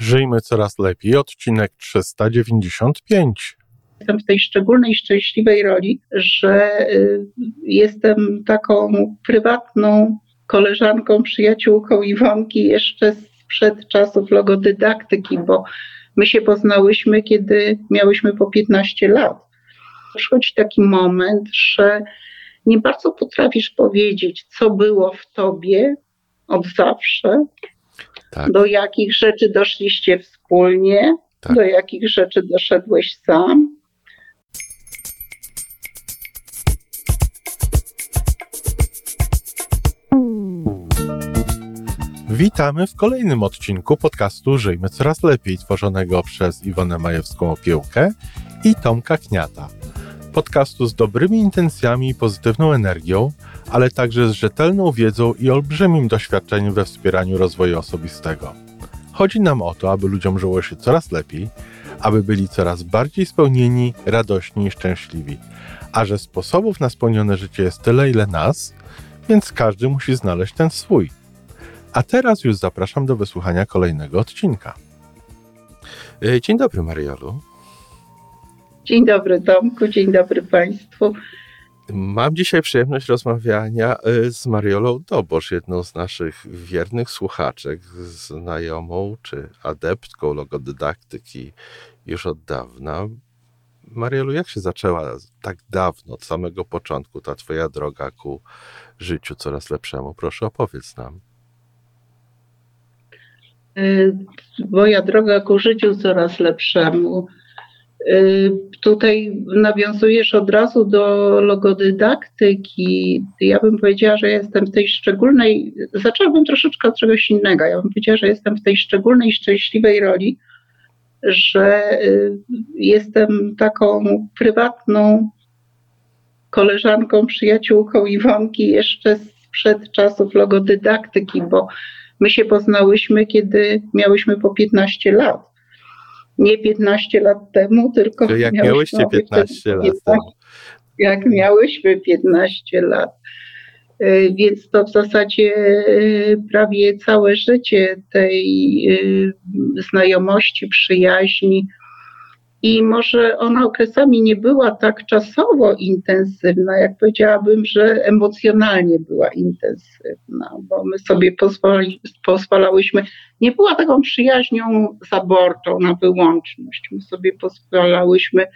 Żyjmy coraz lepiej, odcinek 395. Jestem w tej szczególnej, szczęśliwej roli, że y, jestem taką prywatną koleżanką, przyjaciółką Iwonki jeszcze sprzed czasów logodydaktyki, bo my się poznałyśmy, kiedy miałyśmy po 15 lat. Przychodzi taki moment, że nie bardzo potrafisz powiedzieć, co było w tobie od zawsze, tak. do jakich rzeczy doszliście wspólnie, tak. do jakich rzeczy doszedłeś sam. Witamy w kolejnym odcinku podcastu Żyjmy Coraz Lepiej, tworzonego przez Iwonę Majewską Opiełkę i Tomka Kniata. Podcastu z dobrymi intencjami i pozytywną energią, ale także z rzetelną wiedzą i olbrzymim doświadczeniem we wspieraniu rozwoju osobistego. Chodzi nam o to, aby ludziom żyło się coraz lepiej, aby byli coraz bardziej spełnieni, radośni i szczęśliwi. A że sposobów na spełnione życie jest tyle, ile nas, więc każdy musi znaleźć ten swój. A teraz już zapraszam do wysłuchania kolejnego odcinka. E, dzień dobry, Mariolu. Dzień dobry, Tomku, dzień dobry Państwu. Mam dzisiaj przyjemność rozmawiania y, z Mariolą Dobosz, jedną z naszych wiernych słuchaczek, znajomą czy adeptką logodydaktyki już od dawna. Mariolu, jak się zaczęła tak dawno, od samego początku, ta Twoja droga ku życiu coraz lepszemu? Proszę, opowiedz nam. Y, moja droga ku życiu coraz lepszemu tutaj nawiązujesz od razu do logodydaktyki. Ja bym powiedziała, że jestem w tej szczególnej, zaczęłabym troszeczkę od czegoś innego. Ja bym powiedziała, że jestem w tej szczególnej, szczęśliwej roli, że y, jestem taką prywatną koleżanką, przyjaciółką Iwonki jeszcze sprzed czasów logodydaktyki, bo my się poznałyśmy, kiedy miałyśmy po 15 lat nie 15 lat temu, tylko. jak miałyście 15 lat temu. Jak miałyśmy 15 lat. Y, więc to w zasadzie y, prawie całe życie tej y, znajomości, przyjaźni, i może ona okresami nie była tak czasowo intensywna, jak powiedziałabym, że emocjonalnie była intensywna, bo my sobie pozwoli, pozwalałyśmy, nie była taką przyjaźnią zaborczą na wyłączność. My sobie pozwalałyśmy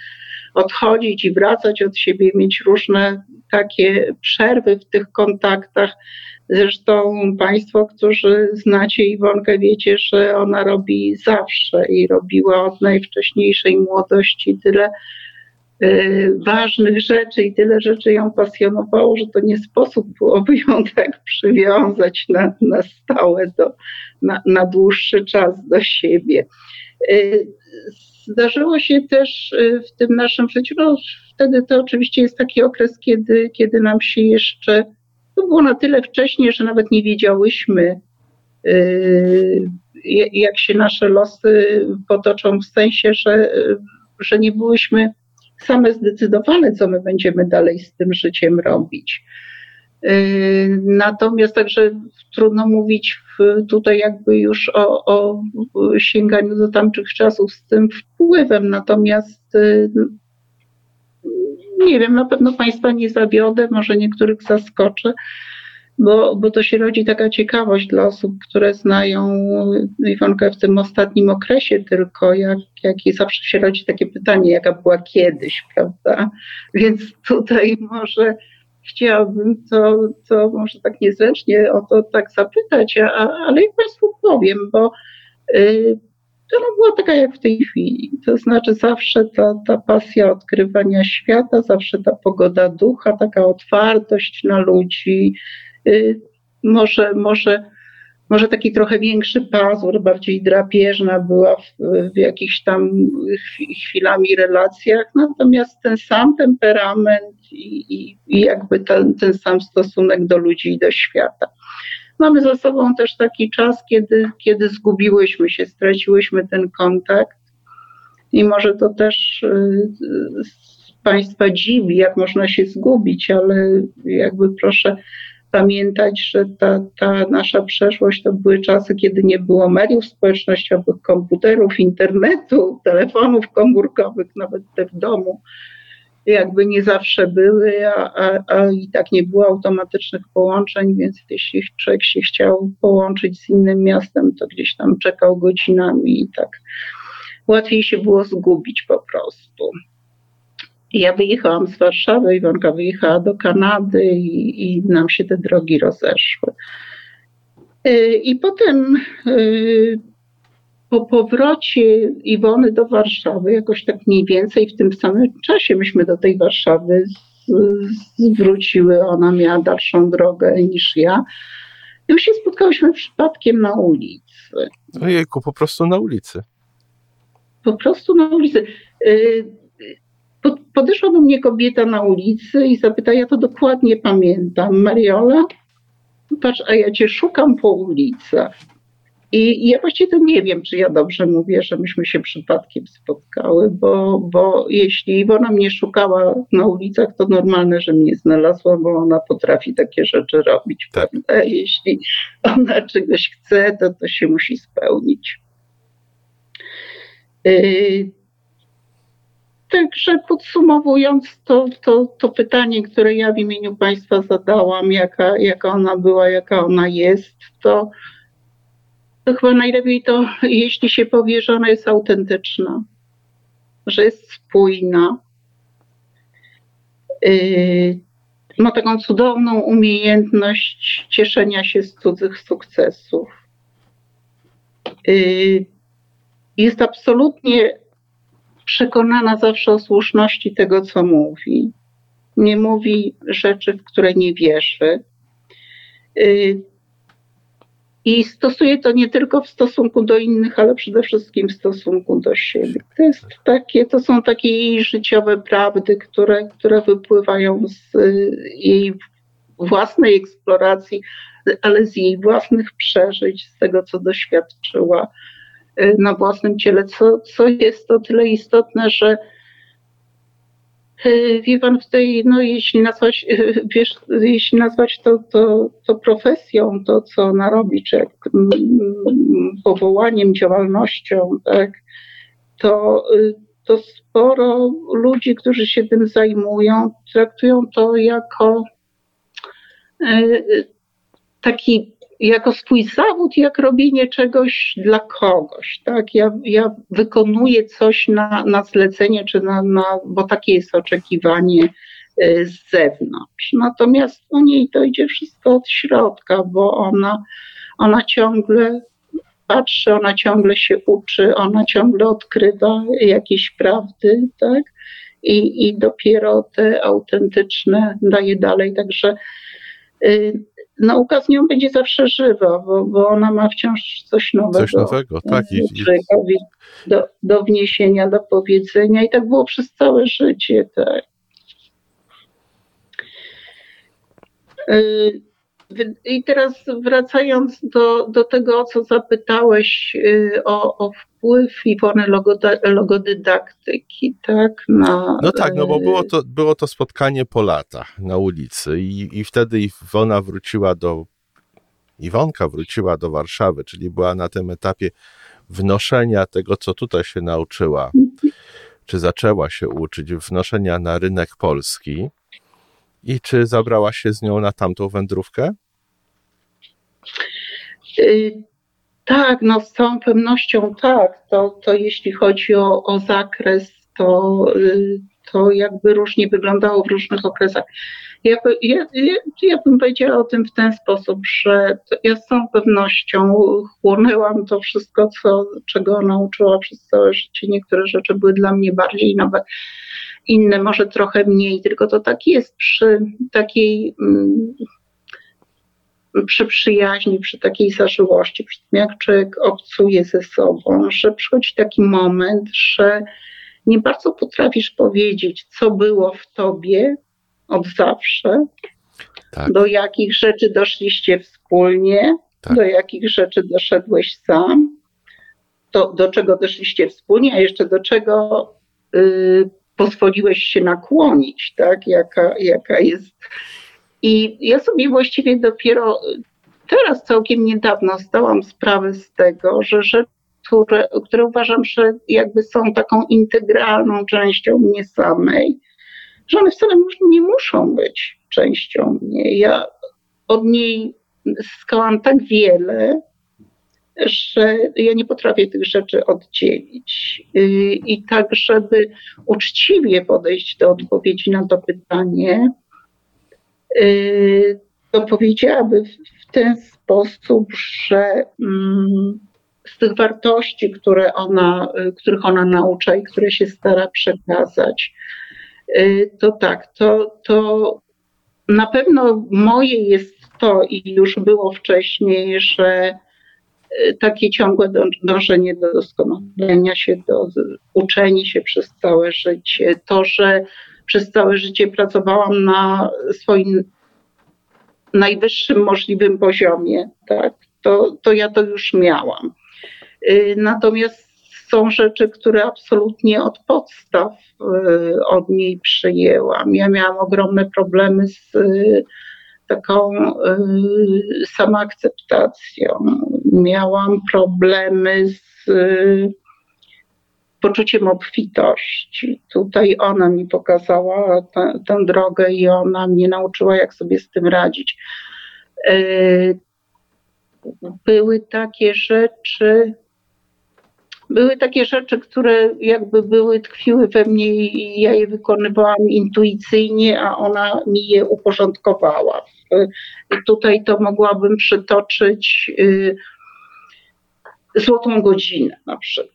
odchodzić i wracać od siebie, mieć różne takie przerwy w tych kontaktach Zresztą Państwo, którzy znacie Iwonkę, wiecie, że ona robi zawsze i robiła od najwcześniejszej młodości tyle y, ważnych rzeczy i tyle rzeczy ją pasjonowało, że to nie sposób byłoby ją tak przywiązać na, na stałe, do, na, na dłuższy czas do siebie. Y, zdarzyło się też y, w tym naszym życiu, no wtedy to oczywiście jest taki okres, kiedy, kiedy nam się jeszcze to było na tyle wcześnie, że nawet nie wiedziałyśmy, y, jak się nasze losy potoczą, w sensie, że, że nie byłyśmy same zdecydowane, co my będziemy dalej z tym życiem robić. Y, natomiast także trudno mówić tutaj jakby już o, o sięganiu do tamtych czasów z tym wpływem. Natomiast y, nie wiem, na pewno Państwa nie zawiodę, może niektórych zaskoczę, bo, bo to się rodzi taka ciekawość dla osób, które znają Iwonkę w tym ostatnim okresie tylko, jak, jak i zawsze się rodzi takie pytanie, jaka była kiedyś, prawda? Więc tutaj może chciałabym to, to może tak niezręcznie o to tak zapytać, a, ale ja Państwu powiem, bo y, ona była taka jak w tej chwili. To znaczy zawsze ta, ta pasja odkrywania świata, zawsze ta pogoda ducha, taka otwartość na ludzi. Y, może, może, może taki trochę większy pazur, bardziej drapieżna była w, w jakichś tam chwilami relacjach, natomiast ten sam temperament i, i, i jakby ten, ten sam stosunek do ludzi i do świata. Mamy za sobą też taki czas, kiedy, kiedy zgubiłyśmy się, straciłyśmy ten kontakt. I może to też y, Państwa dziwi, jak można się zgubić, ale jakby proszę pamiętać, że ta, ta nasza przeszłość to były czasy, kiedy nie było mediów społecznościowych, komputerów, internetu, telefonów komórkowych, nawet te w domu jakby nie zawsze były, a, a, a, i tak nie było automatycznych połączeń, więc jeśli człowiek się chciał połączyć z innym miastem, to gdzieś tam czekał godzinami i tak łatwiej się było zgubić po prostu. Ja wyjechałam z Warszawy, Iwonka wyjechała do Kanady i, i nam się te drogi rozeszły. Y, I potem y, po powrocie Iwony do Warszawy, jakoś tak mniej więcej w tym samym czasie myśmy do tej Warszawy zwróciły. Ona miała dalszą drogę niż ja. I my się spotkałyśmy przypadkiem na ulicy. Ojejku, po prostu na ulicy. Po prostu na ulicy. Podeszła do mnie kobieta na ulicy i zapytała, ja to dokładnie pamiętam, Mariola, patrz, a ja cię szukam po ulicach. I ja właściwie to nie wiem, czy ja dobrze mówię, że myśmy się przypadkiem spotkały, bo, bo jeśli Iwona mnie szukała na ulicach, to normalne, że mnie znalazła, bo ona potrafi takie rzeczy robić. Tak. Prawda? Jeśli ona czegoś chce, to to się musi spełnić. Yy, Także podsumowując to, to, to pytanie, które ja w imieniu Państwa zadałam, jaka, jaka ona była, jaka ona jest, to, to chyba najlepiej to, jeśli się powie, że ona jest autentyczna, że jest spójna. Yy, ma taką cudowną umiejętność cieszenia się z cudzych sukcesów. Yy, jest absolutnie przekonana zawsze o słuszności tego, co mówi. Nie mówi rzeczy, w które nie wierzy. Yy, I stosuje to nie tylko w stosunku do innych, ale przede wszystkim w stosunku do siebie. To, jest takie, to są takie jej życiowe prawdy, które, które wypływają z yy, jej własnej eksploracji, ale z jej własnych przeżyć, z tego, co doświadczyła Y, na własnym ciele, co, co jest to tyle istotne, że y, wie pan w tej, no jeśli nazwać, y, wiesz, jeśli nazwać to, to, to profesją, to co ona robi, czy jak powołaniem, działalnością, tak, to, to sporo ludzi, którzy się tym zajmują, traktują to jako taki jako swój zawód, jak robienie czegoś dla kogoś. Tak? Ja, ja wykonuję coś na, na zlecenie, czy na, na, bo takie jest oczekiwanie e, z zewnątrz. Natomiast u niej to idzie wszystko od środka, bo ona, ona ciągle patrzy, ona ciągle się uczy, ona ciągle odkrywa jakieś prawdy, tak? I, i dopiero te autentyczne daje dalej. Także y, nauka z nią będzie zawsze żywa, bo, bo ona ma wciąż coś nowego. Coś nowego, tak. I, do, do wniesienia, do powiedzenia i tak było przez całe życie, tak. Y, I teraz wracając do, do tego, o co zapytałeś y, o, o wpływ Iwony logodydaktyki, tak? Na, no tak, no bo było to, było to spotkanie po latach na ulicy i, i wtedy Iwona wróciła do, Iwonka wróciła do Warszawy, czyli była na tym etapie wnoszenia tego, co tutaj się nauczyła, czy zaczęła się uczyć, wnoszenia na rynek polski. I czy zabrała się z nią na tamtą wędrówkę? Y, tak, no z całą pewnością tak. To, to jeśli chodzi o, o zakres, to, y, to jakby różnie wyglądało w różnych okresach. Ja, ja, ja, ja bym powiedziała o tym w ten sposób, że ja z całą pewnością chłonęłam to wszystko, co, czego nauczyła przez całe życie. Niektóre rzeczy były dla mnie bardziej nowe, inne może trochę mniej, tylko to tak jest przy takiej mm, przy przyjaźni, przy takiej zażyłości, przy tym jak człowiek obcuje ze sobą, że przychodzi taki moment, że nie bardzo potrafisz powiedzieć, co było w tobie od zawsze, tak. do jakich rzeczy doszliście wspólnie, tak. do jakich rzeczy doszedłeś sam, to, do czego doszliście wspólnie, a jeszcze do czego y, pozwoliłeś się nakłonić, tak? Jaka, jaka jest I ja sobie właściwie dopiero teraz, całkiem niedawno, zdałam sprawę z tego, że rzeczy, które, które uważam, że jakby są taką integralną częścią mnie samej, że one wcale nie muszą być częścią mnie. Ja od niej zyskałam tak wiele, że ja nie potrafię tych rzeczy oddzielić. Y, I tak, żeby uczciwie podejść do odpowiedzi na to pytanie, to powiedziałabym w ten sposób, że mm, z tych wartości, które ona, których ona naucza i które się stara przekazać, y, to tak, to, to na pewno moje jest to i już było wcześniej, że y, takie ciągłe dążenie do doskonalenia się, do uczenia się przez całe życie, to, że przez całe życie pracowałam na swoim najwyższym możliwym poziomie, tak, to, to ja to już miałam. Y, natomiast są rzeczy, które absolutnie od podstaw y, od niej przyjęłam. Ja miałam ogromne problemy z y, taką samoakceptacją. Miałam problemy z poczuciem obfitości. Tutaj ona mi pokazała tę, tę drogę i ona mnie nauczyła, jak sobie z tym radzić. Były takie rzeczy, były takie rzeczy, które jakby były, tkwiły we mnie i ja je wykonywałam intuicyjnie, a ona mi je uporządkowała. I tutaj to mogłabym przytoczyć y, złotą godzinę na przykład.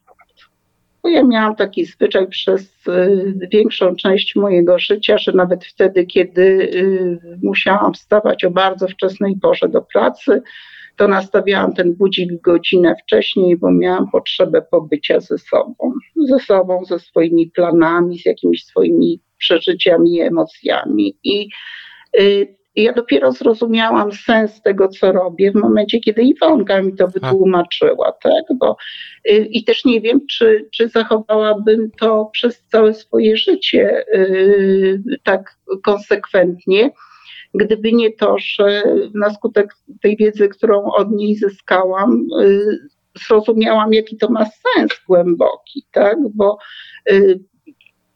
Bo ja miałam taki zwyczaj przez y, większą część mojego życia, że nawet wtedy, kiedy y, musiałam wstawać o bardzo wczesnej porze do pracy, to nastawiałam ten budzik godzinę wcześniej, bo miałam potrzebę pobycia ze sobą, ze sobą, ze swoimi planami, z jakimiś swoimi przeżyciami i emocjami. I y, ja dopiero zrozumiałam sens tego, co robię w momencie, kiedy Iwonka mi to wytłumaczyła, tak? Bo, y, I też nie wiem, czy, czy zachowałabym to przez całe swoje życie y, tak konsekwentnie Gdyby nie to, że na skutek tej wiedzy, którą od niej zyskałam, y, zrozumiałam, jaki to ma sens głęboki, tak? Bo y,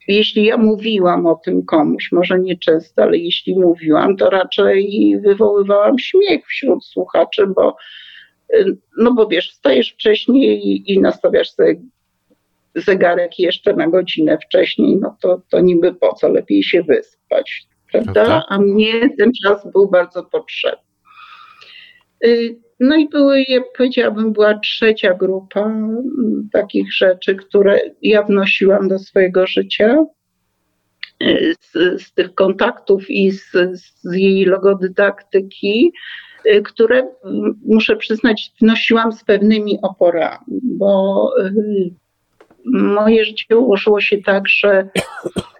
jeśli ja mówiłam o tym komuś, może nie często, ale jeśli mówiłam, to raczej wywoływałam śmiech wśród słuchaczy, bo y, no bo wiesz, wstajesz wcześniej i, i nastawiasz sobie zegarek jeszcze na godzinę wcześniej, no to, to niby po co, lepiej się wyspać prawda? prawda? A mnie ten czas był bardzo potrzebny. No i były, powiedziałabym, była trzecia grupa mm, takich rzeczy, które ja wnosiłam do swojego życia. Y, z, z tych kontaktów i z, z jej logodydaktyki, y, które mm, muszę przyznać, wnosiłam z pewnymi oporami, bo moje życie ułożyło się tak, że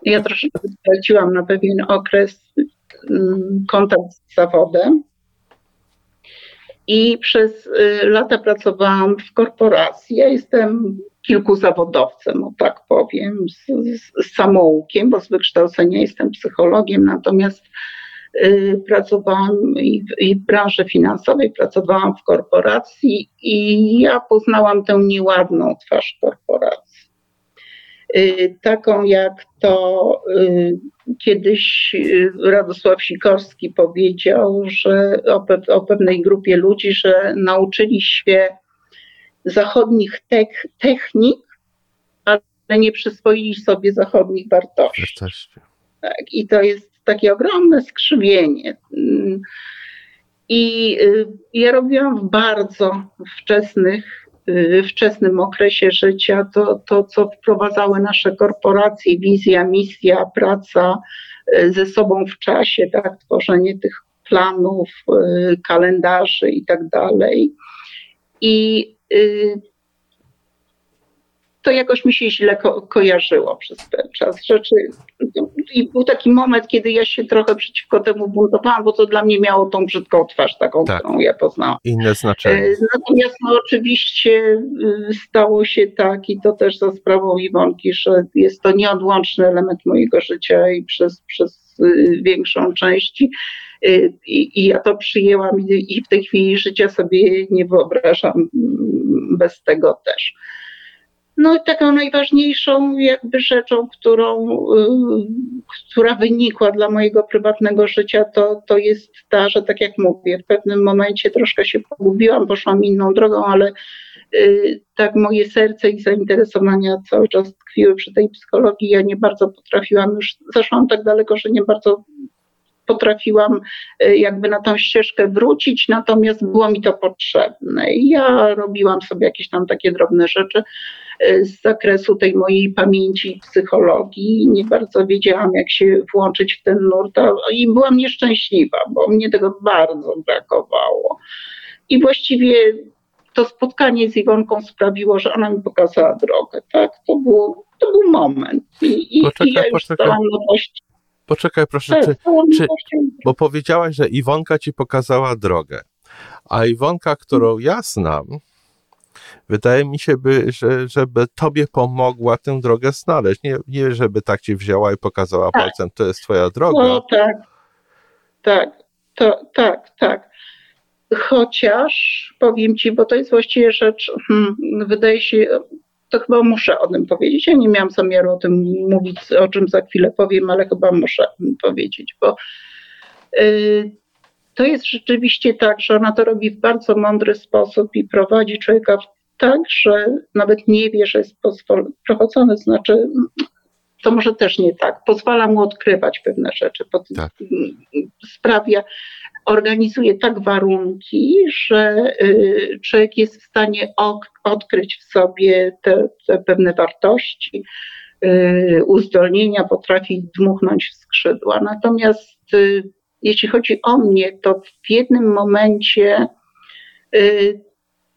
ja troszeczkę straciłam na pewien okres mm, kontakt z zawodem. I przez y, lata pracowałam w korporacji. Ja jestem kilkuzawodowcem, o tak powiem, z, z samoukiem, bo z wykształcenia jestem psychologiem, natomiast y, pracowałam i w, i w branży finansowej, pracowałam w korporacji i ja poznałam tę nieładną twarz korporacji. Y, taką jak to y, kiedyś y, Radosław Sikorski powiedział, że o, pe o pewnej grupie ludzi, że nauczyli się zachodnich technik, ale nie przyswoili sobie zachodnich wartości. Tak, I to jest takie ogromne skrzywienie. I ja robiłam w bardzo wczesnych wczesnym okresie życia, to, to co wprowadzały nasze korporacje, wizja, misja, praca y, ze sobą w czasie, tak, tworzenie tych planów, y, kalendarzy i tak dalej. I to jakoś mi się źle ko kojarzyło przez ten czas. Rzeczy, I był taki moment, kiedy ja się trochę przeciwko temu buntowałam, bo to dla mnie miało tą brzydką twarz, taką, tak. którą ja poznałam. Inne znaczenie. E, natomiast no, oczywiście y, stało się tak i to też za sprawą Iwonki, że jest to nieodłączny element mojego życia i przez, przez większą część i, i ja to przyjęłam i w tej chwili życia sobie nie wyobrażam mm, bez tego też. No i taką najważniejszą jakby rzeczą, którą, y, która wynikła dla mojego prywatnego życia, to, to jest ta, że tak jak mówię, w pewnym momencie troszkę się pogubiłam, poszłam inną drogą, ale y, tak moje serce i zainteresowania cały czas tkwiły przy tej psychologii. Ja nie bardzo potrafiłam już, zaszłam tak daleko, że nie bardzo potrafiłam y, jakby na tą ścieżkę wrócić, natomiast było mi to potrzebne. I ja robiłam sobie jakieś tam takie drobne rzeczy y, z zakresu tej mojej pamięci psychologii. Nie bardzo wiedziałam, jak się włączyć w ten nurt i byłam nieszczęśliwa, bo mnie tego bardzo brakowało. I właściwie to spotkanie z Iwonką sprawiło, że ona mi pokazała drogę, tak? To był, to był moment. I, poczekaj, i ja już poczekaj. stałam nowości Poczekaj proszę, czy, czy, bo powiedziałaś, że Iwonka ci pokazała drogę, a Iwonka, którą ja znam, wydaje mi się, by, że, żeby tobie pomogła tę drogę znaleźć. Nie, nie żeby tak ci wzięła i pokazała tak. palcem, to jest twoja droga. No tak, tak, to, tak, tak. Chociaż powiem ci, bo to jest właściwie rzecz, hmm, wydaje się, to chyba muszę o tym powiedzieć. Ja nie miałam zamiaru o tym mówić, o czym za chwilę powiem, ale chyba muszę powiedzieć, bo y, to jest rzeczywiście tak, że ona to robi w bardzo mądry sposób i prowadzi człowieka tak, że nawet nie wie, że jest prowadzony, znaczy to może też nie tak. Pozwala mu odkrywać pewne rzeczy, tak. sprawia, organizuje tak warunki, że y, człowiek jest w stanie odkryć w sobie te, te pewne wartości, y, uzdolnienia, potrafi dmuchnąć w skrzydła. Natomiast y, jeśli chodzi o mnie, to w jednym momencie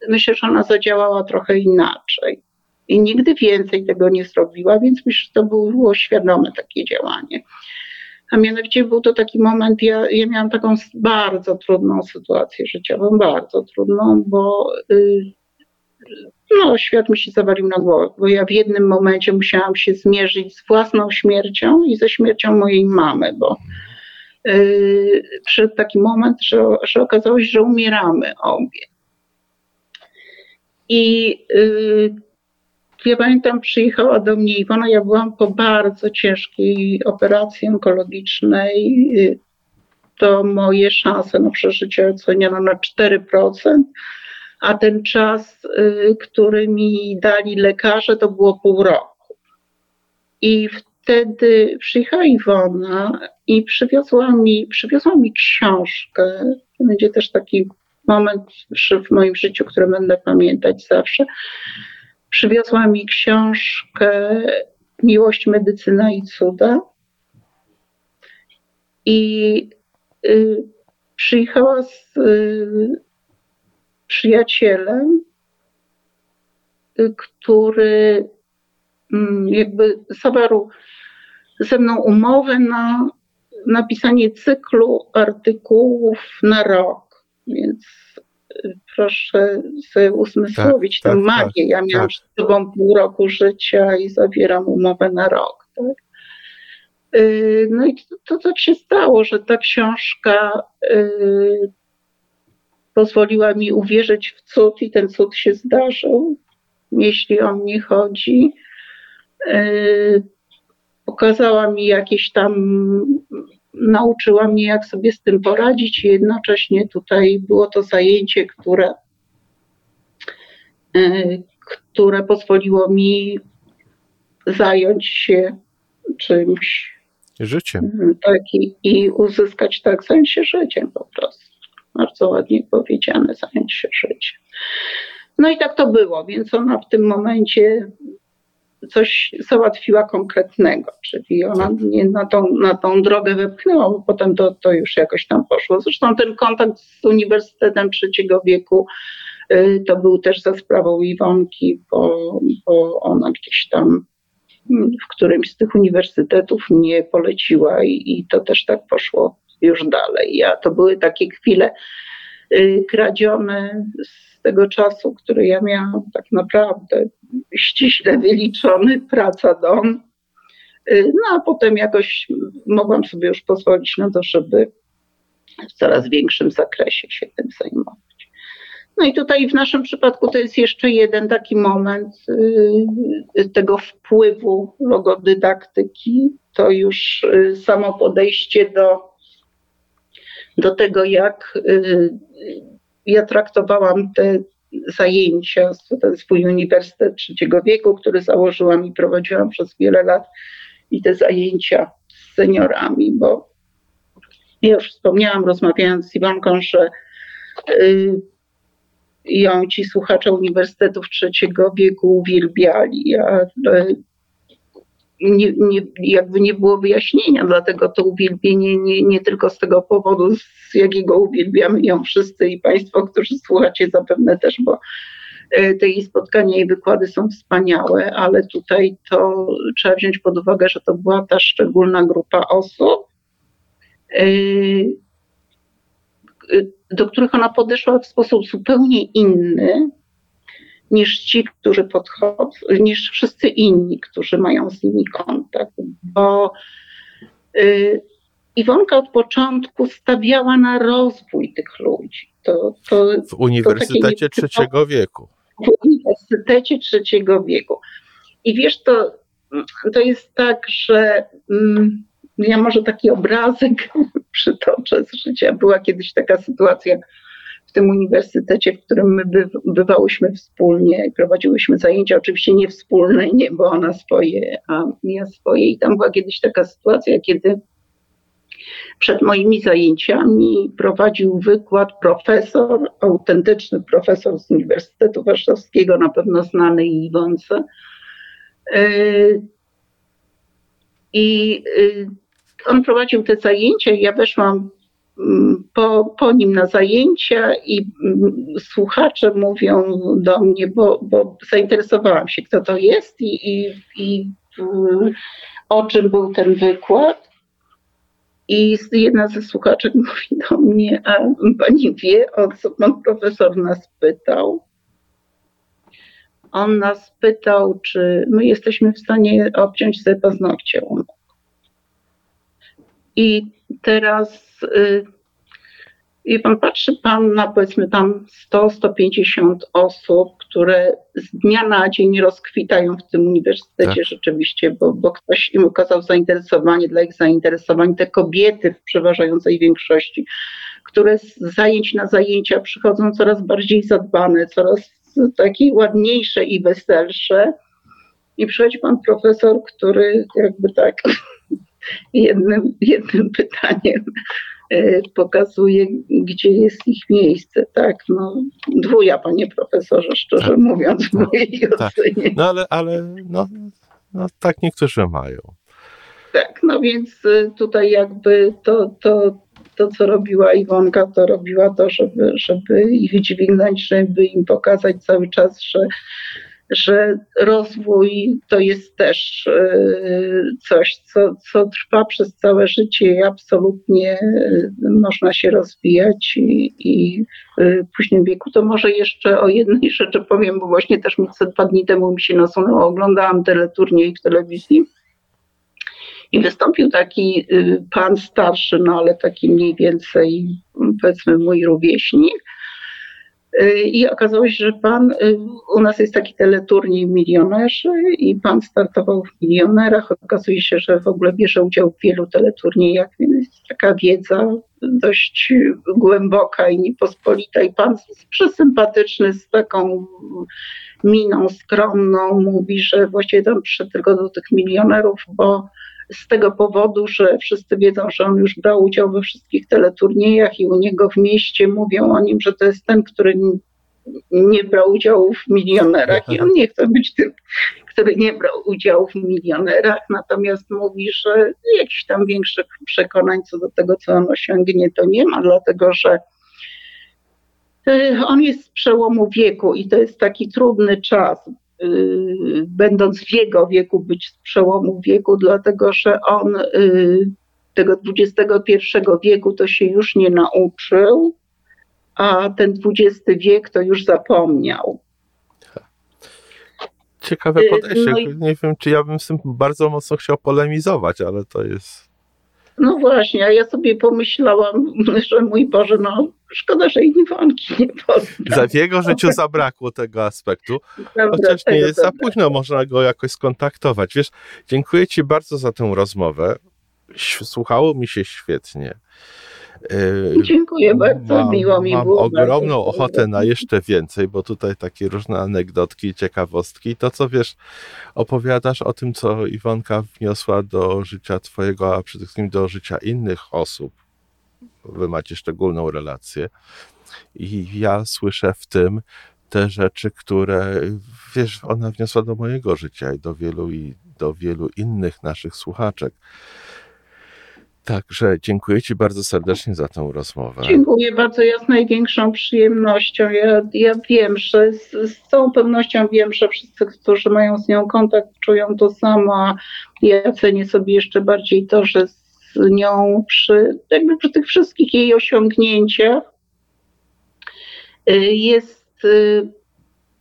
myślę, że ona zadziałała trochę inaczej. I nigdy więcej tego nie zrobiła, więc myślę, że to było świadome takie działanie. A mianowicie był to taki moment, ja, ja miałam taką bardzo trudną sytuację życiową, bardzo trudną, bo y, no, świat mi się zawalił na głowę, bo ja w jednym momencie musiałam się zmierzyć z własną śmiercią i ze śmiercią mojej mamy, bo y, przyszedł taki moment, że, że okazało się, że umieramy obie. I y, ja pamiętam, przyjechała do mnie Iwona, ja byłam po bardzo ciężkiej operacji onkologicznej. To moje szanse na przeżycie oceniono na 4%, a ten czas, y, który mi dali lekarze, to było pół roku. I wtedy przyjechała Iwona i przywiozła mi, przywiozła mi książkę. To będzie też taki moment w moim życiu, który będę pamiętać zawsze Przywiozła mi książkę Miłość, Medycyna i Cuda. I y, przyjechała z y, przyjacielem, y, który mm, jakby zawarł ze mną umowę na napisanie cyklu artykułów na rok. Więc proszę sobie uzmysłowić tak, tę tak, magię. Tak, ja miałam tak. przed sobą pół roku życia i zawieram umowę na rok. Tak? Y, no i to, to tak się stało, że ta książka y, pozwoliła mi uwierzyć w cud i ten cud się zdarzył, jeśli o mnie chodzi. Y, pokazała mi jakieś tam nauczyła mnie, jak sobie z tym poradzić, i jednocześnie tutaj było to zajęcie, które, e, które pozwoliło mi zająć się czymś. Życiem. Mhm, tak, i, i uzyskać tak, zająć się życiem po prostu. Bardzo ładnie powiedziane, zająć się życiem. No i tak to było, więc ona w tym momencie coś załatwiła konkretnego, czyli ona mnie na tą, na tą drogę wepchnęła, bo potem to, to już jakoś tam poszło. Zresztą ten kontakt z Uniwersytetem Trzeciego Wieku y, to był też za sprawą Iwonki, bo, bo ona gdzieś tam w którymś z tych uniwersytetów mnie poleciła i, i to też tak poszło już dalej. Ja, to były takie chwile y, kradzione z tego czasu, który ja miałam tak naprawdę ściśle wyliczony, praca dom, No a potem jakoś mogłam sobie już pozwolić na to, żeby w coraz większym zakresie się tym zajmować. No i tutaj w naszym przypadku to jest jeszcze jeden taki moment y, tego wpływu logodydaktyki. To już y, samo podejście do, do tego, jak y, ja traktowałam te zajęcia, swój uniwersytet trzeciego wieku, który założyłam i prowadziłam przez wiele lat i te zajęcia z seniorami, bo ja już wspomniałam, rozmawiając z Iwonką, że ją ci słuchacze uniwersytetów trzeciego wieku uwielbiali. A e, nie, nie, jakby nie było wyjaśnienia, dlatego to uwielbienie nie, nie tylko z tego powodu, z jakiego uwielbiamy ją wszyscy i Państwo, którzy słuchacie zapewne też, bo e, te jej spotkania i wykłady są wspaniałe, ale tutaj to trzeba wziąć pod uwagę, że to była ta szczególna grupa osób, e, do których ona podeszła w sposób zupełnie inny niż ci, którzy podchodzą, niż wszyscy inni, którzy mają z nimi kontakt, bo y, Iwonka od początku stawiała na rozwój tych ludzi. To, to, w Uniwersytecie to Trzeciego Wieku. W Uniwersytecie Trzeciego Wieku. I wiesz, to, to jest tak, że mm, ja może taki obrazek przytoczę z życia. Była kiedyś taka sytuacja tym uniwersytecie, w którym my bywałyśmy wspólnie prowadziłyśmy zajęcia, oczywiście nie wspólne, nie, bo ona swoje, a ja swoje. I tam była kiedyś taka sytuacja, kiedy przed moimi zajęciami prowadził wykład profesor, autentyczny profesor z Uniwersytetu Warszawskiego, na pewno znany Iwonce. Yy, I yy, on prowadził te zajęcia ja weszłam po, po nim na zajęcia i mm, słuchacze mówią do mnie, bo, bo zainteresowałam się, kto to jest i, i, i o czym był ten wykład. I jedna ze słuchaczek mówi do mnie, a pani wie, o co pan profesor nas pytał? On nas pytał, czy my jesteśmy w stanie obciąć sobie paznokcie i teraz y, i pan patrzy pan na powiedzmy tam 100-150 osób, które z dnia na dzień rozkwitają w tym uniwersytecie tak. rzeczywiście, bo, bo ktoś im okazał zainteresowanie dla ich zainteresowań. Te kobiety w przeważającej większości, które z zajęć na zajęcia przychodzą coraz bardziej zadbane, coraz takie ładniejsze i weselsze. I przychodzi pan profesor, który jakby tak jednym, jednym pytaniem e, pokazuje, gdzie jest ich miejsce. Tak, no, dwuja, panie profesorze, szczerze tak, mówiąc, w no, mojej tak. ocenie. No ale, ale no, no, tak niektórzy mają. Tak, no więc e, tutaj jakby to, to, to, co robiła Iwonka, to robiła to, żeby, żeby ich dźwignąć, żeby im pokazać cały czas, że że rozwój to jest też e, coś, co, co trwa przez całe życie i absolutnie e, można się rozwijać i, i w późnym wieku. To może jeszcze o jednej rzeczy powiem, bo właśnie też mi dwa dni temu mi się nasunęło, oglądałam teleturniej w telewizji i wystąpił taki e, pan starszy, no ale taki mniej więcej powiedzmy mój rówieśnik, i okazało się, że pan, y, u nas jest taki teleturniej milionerzy i pan startował w milionerach. Okazuje się, że w ogóle bierze udział w wielu teleturniejach, więc jest taka wiedza dość głęboka i niepospolita. I pan przesympatyczny, z taką miną skromną mówi, że właściwie tam przyszedł tylko do tych milionerów, bo z tego powodu, że wszyscy wiedzą, że on już brał udział we wszystkich teleturniejach i u niego w mieście mówią o nim, że to jest ten, który nie brał udziału w milionerach i on nie chce być tym, który nie brał udziału w milionerach, natomiast mówi, że jakichś tam większych przekonań co do tego, co on osiągnie, to nie ma, dlatego że y, on jest z przełomu wieku i to jest taki trudny czas, będąc w jego wieku, być z przełomu wieku, dlatego że on y, tego XXI wieku to się już nie nauczył, a ten XX wiek to już zapomniał. Ciekawe podejście. No i... Nie wiem, czy ja bym z tym bardzo mocno chciał polemizować, ale to jest. No właśnie, a ja sobie pomyślałam, że mój Boże, no szkoda, że Iwonki nie poznam. W jego życiu zabrakło tego aspektu, chociaż nie jest za późno, można go jakoś skontaktować. Wiesz, dziękuję Ci bardzo za tę rozmowę. Słuchało mi się świetnie. Yy, Dziękuję bardzo, mam, miło mi mam było. Mam ogromną ochotę na jeszcze więcej, bo tutaj takie różne anegdotki, ciekawostki. To, co wiesz, opowiadasz o tym, co Iwonka wniosła do życia twojego, a przede wszystkim do życia innych osób. Wy macie szczególną relację. I ja słyszę w tym te rzeczy, które, wiesz, ona wniosła do mojego życia i do wielu, i do wielu innych naszych słuchaczek. Także dziękuję Ci bardzo serdecznie za tę rozmowę. Dziękuję bardzo, ja z największą przyjemnością. Ja, ja wiem, że z, z, całą pewnością wiem, że wszyscy, którzy mają z nią kontakt, czują to samo. Ja cenię sobie jeszcze bardziej to, że z nią przy, jakby przy tych wszystkich jej osiągnięciach y, jest y,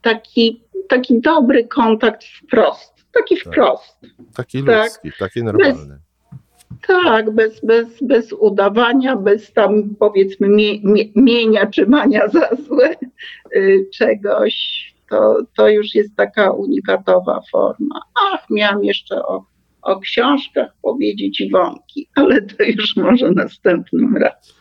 taki, taki dobry kontakt wprost. Taki tak. wprost. Taki ludzki, tak? taki normalny. Bez, tak, bez, bez, bez udawania, bez tam powiedzmy mie, mie, mienia czy mania za złe y, czegoś. To, to już jest taka unikatowa forma. Ach, miałam jeszcze o, o książkach powiedzieć Iwonki, ale to już może następnym razem.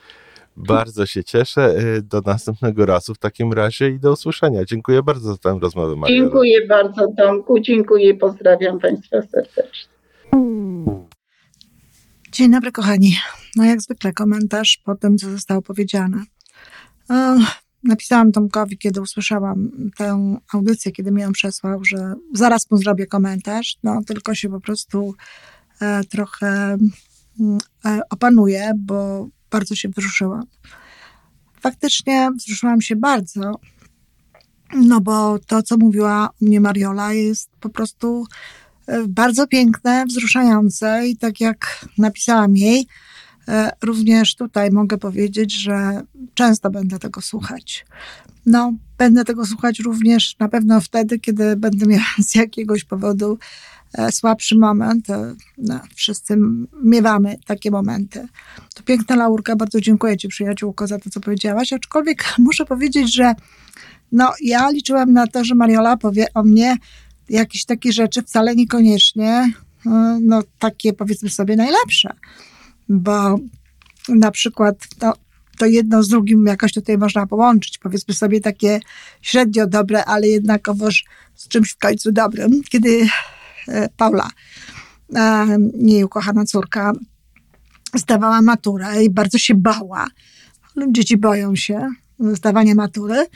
Bardzo się cieszę. Y, do następnego razu w takim razie i do usłyszenia. Dziękuję bardzo za tę rozmowę, Maria. Dziękuję bardzo, Tomku. Dziękuję. Pozdrawiam Państwa serdecznie. Dzień dobry, kochani. No jak zwykle komentarz po tym, co zostało powiedziane. Napisałam Tomkowi, kiedy usłyszałam tę audycję, kiedy mi ją przesłał, że zaraz mu zrobię komentarz, no tylko się po prostu e, trochę mm, e, opanuję, bo bardzo się wzruszyłam. Faktycznie wzruszyłam się bardzo, no bo to, co mówiła mnie Mariola, jest po prostu bardzo piękne, wzruszające i tak jak napisałam jej, e, również tutaj mogę powiedzieć, że często będę tego słuchać. No, będę tego słuchać również na pewno wtedy, kiedy będę miała z jakiegoś powodu e, słabszy moment. No, wszyscy miewamy takie momenty. To piękna laurka, bardzo dziękuję Ci przyjaciółko za to, co powiedziałaś, aczkolwiek muszę powiedzieć, że no, ja liczyłam na to, że Mariola powie o mnie, jakieś takie rzeczy wcale niekoniecznie, e, no takie powiedzmy sobie najlepsze, bo na przykład to, to jedno z drugim jakoś tutaj można połączyć, powiedzmy sobie takie średnio dobre, ale jednakowoż z czymś w końcu dobrym, kiedy e, Paula, e, jej ukochana córka, zdawała maturę i bardzo się bała. Dzieci boją się zdawania matury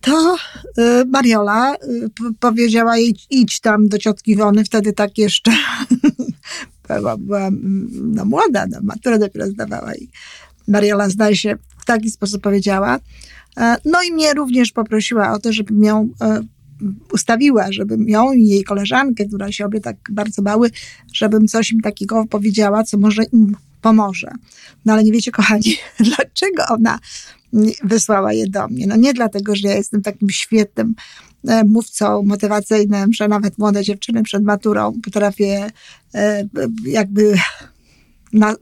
to y, Mariola y, powiedziała jej, idź tam do ciotki Wony, wtedy tak jeszcze była, była mm, no, młoda, no, maturę dopiero zdawała i Mariola zdaje się w taki sposób powiedziała. E, no i mnie również poprosiła o to, żebym ją e, ustawiła, żebym ją i jej koleżankę, która się obie tak bardzo bały, żebym coś im takiego powiedziała, co może im pomoże. No ale nie wiecie, kochani, dlaczego ona wysłała je do mnie. No nie dlatego, że ja jestem takim świetnym e, mówcą motywacyjnym, że nawet młode dziewczyny przed maturą potrafię e, jakby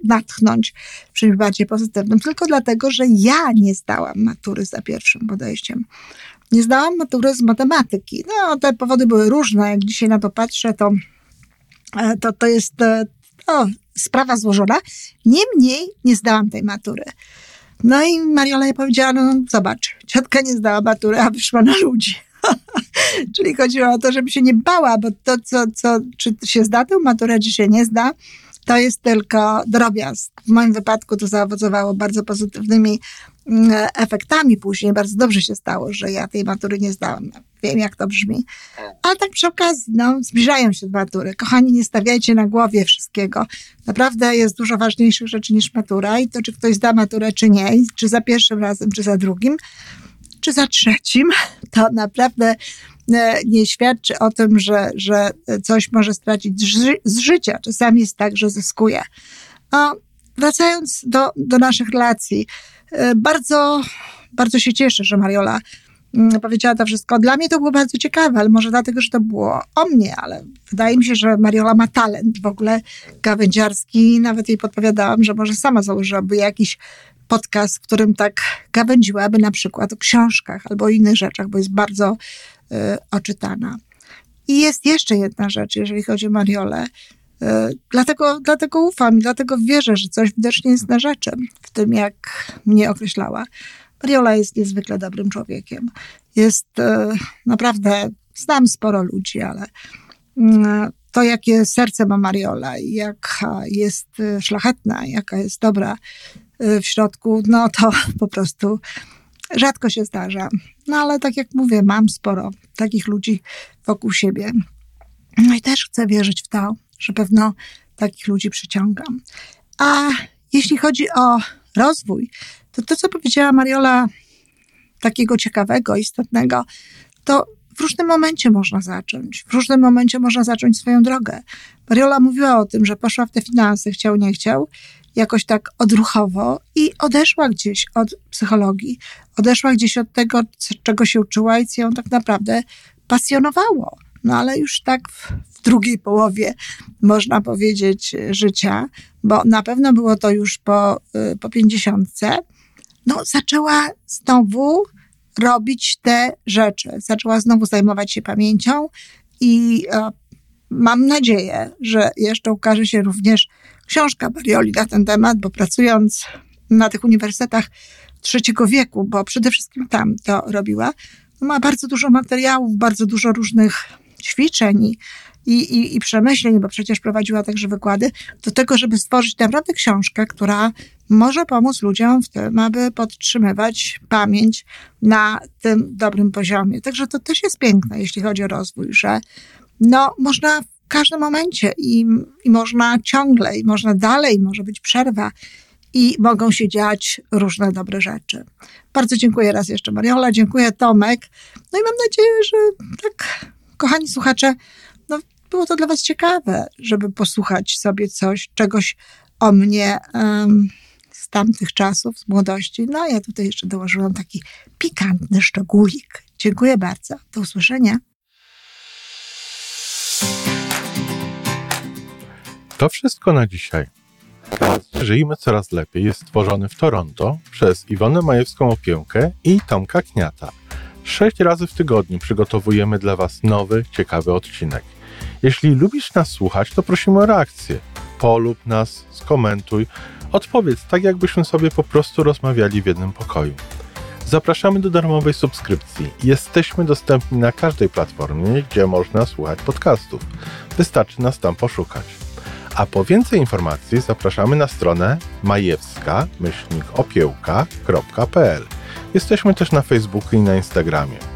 natchnąć czymś bardziej pozytywnym, tylko dlatego, że ja nie zdałam matury za pierwszym podejściem. Nie zdałam matury z matematyki. No, te powody były różne. Jak dzisiaj na to patrzę, to, e, to, to jest sprawa złożona. Niemniej nie zdałam tej matury. No i Mariola jej powiedziała, no zobacz, ciotka nie zdała matury, a wyszła na ludzi. Czyli chodziło o to, żeby się nie bała, bo to, co, co, czy się zda tę maturę, czy się nie zda, to jest tylko drobiazg. W moim wypadku to zaowocowało bardzo pozytywnymi efektami później. Bardzo dobrze się stało, że ja tej matury nie zdałam. Wiem, jak to brzmi. Ale tak przy okazji, no, zbliżają się matury. Kochani, nie stawiajcie na głowie wszystkiego. Naprawdę jest dużo ważniejszych rzeczy niż matura i to, czy ktoś zda maturę, czy nie, czy za pierwszym razem, czy za drugim, czy za trzecim, to naprawdę e, nie świadczy o tym, że, że coś może stracić z życia. Czasami jest tak, że zyskuje. Wracając do, do naszych relacji, e, bardzo, bardzo się cieszę, że Mariola mm, powiedziała to wszystko. Dla mnie to było bardzo ciekawe, ale może dlatego, że to było o mnie, ale wydaje mi się, że Mariola ma talent w ogóle gawędziarski. Nawet jej podpowiadałam, że może sama założyłaby jakiś podcast, w którym tak gawędziłaby na przykład o książkach albo o innych rzeczach, bo jest bardzo y, oczytana. I jest jeszcze jedna rzecz, jeżeli chodzi o Mariolę. Y, dlatego, dlatego ufam i dlatego wierzę, że coś widocznie jest na rzeczy w tym, jak mnie określała. Mariola jest niezwykle dobrym człowiekiem. Jest y, naprawdę, znam sporo ludzi, ale y, to, jakie serce ma Mariola i jaka jest szlachetna, jaka jest dobra w środku, no to po prostu rzadko się zdarza. No ale tak jak mówię, mam sporo takich ludzi wokół siebie. No i też chcę wierzyć w to, że pewno takich ludzi przyciągam. A jeśli chodzi o rozwój, to to, co powiedziała Mariola, takiego ciekawego, istotnego, to w różnym momencie można zacząć. W różnym momencie można zacząć swoją drogę. Mariola mówiła o tym, że poszła w te finanse, chciał, nie chciał, jakoś tak odruchowo i odeszła gdzieś od psychologii, odeszła gdzieś od tego, czego się uczyła i co ją tak naprawdę pasjonowało. No ale już tak w, drugiej połowie, można powiedzieć, życia, bo na pewno było to już po, y, po pięćdziesiątce, no zaczęła znowu robić te rzeczy. Zaczęła znowu zajmować się pamięcią i mam nadzieję, że jeszcze ukaże się również książka Barioli na ten temat, bo pracując na tych uniwersytetach trzeciego wieku, bo przede wszystkim tam to robiła, ma bardzo dużo materiałów, bardzo dużo różnych ćwiczeń i, i, i przemyśleń, bo przecież prowadziła także wykłady, do tego, żeby stworzyć naprawdę książkę, która może pomóc ludziom w tym, aby podtrzymywać pamięć na tym dobrym poziomie. Także to też jest piękne, jeśli chodzi o rozwój, że no, można w każdym momencie i, i można ciągle, i można dalej, może być przerwa i mogą się dziać różne dobre rzeczy. Bardzo dziękuję raz jeszcze Mariola, dziękuję Tomek. No i mam nadzieję, że tak, kochani słuchacze, było to dla Was ciekawe, żeby posłuchać sobie coś, czegoś o mnie um, z tamtych czasów, z młodości. No, ja tutaj jeszcze dołożyłam taki pikantny szczególik. Dziękuję bardzo. Do usłyszenia. To wszystko na dzisiaj. Żyjmy coraz lepiej jest stworzony w Toronto przez Iwonę Majewską Opiełkę i Tomka Kniata. Sześć razy w tygodniu przygotowujemy dla Was nowy, ciekawy odcinek. Jeśli lubisz nas słuchać, to prosimy o reakcję. Polub nas, skomentuj, odpowiedz tak, jakbyśmy sobie po prostu rozmawiali w jednym pokoju. Zapraszamy do darmowej subskrypcji. Jesteśmy dostępni na każdej platformie, gdzie można słuchać podcastów. Wystarczy nas tam poszukać. A po więcej informacji zapraszamy na stronę majewska-opiełka.pl. Jesteśmy też na Facebooku i na Instagramie.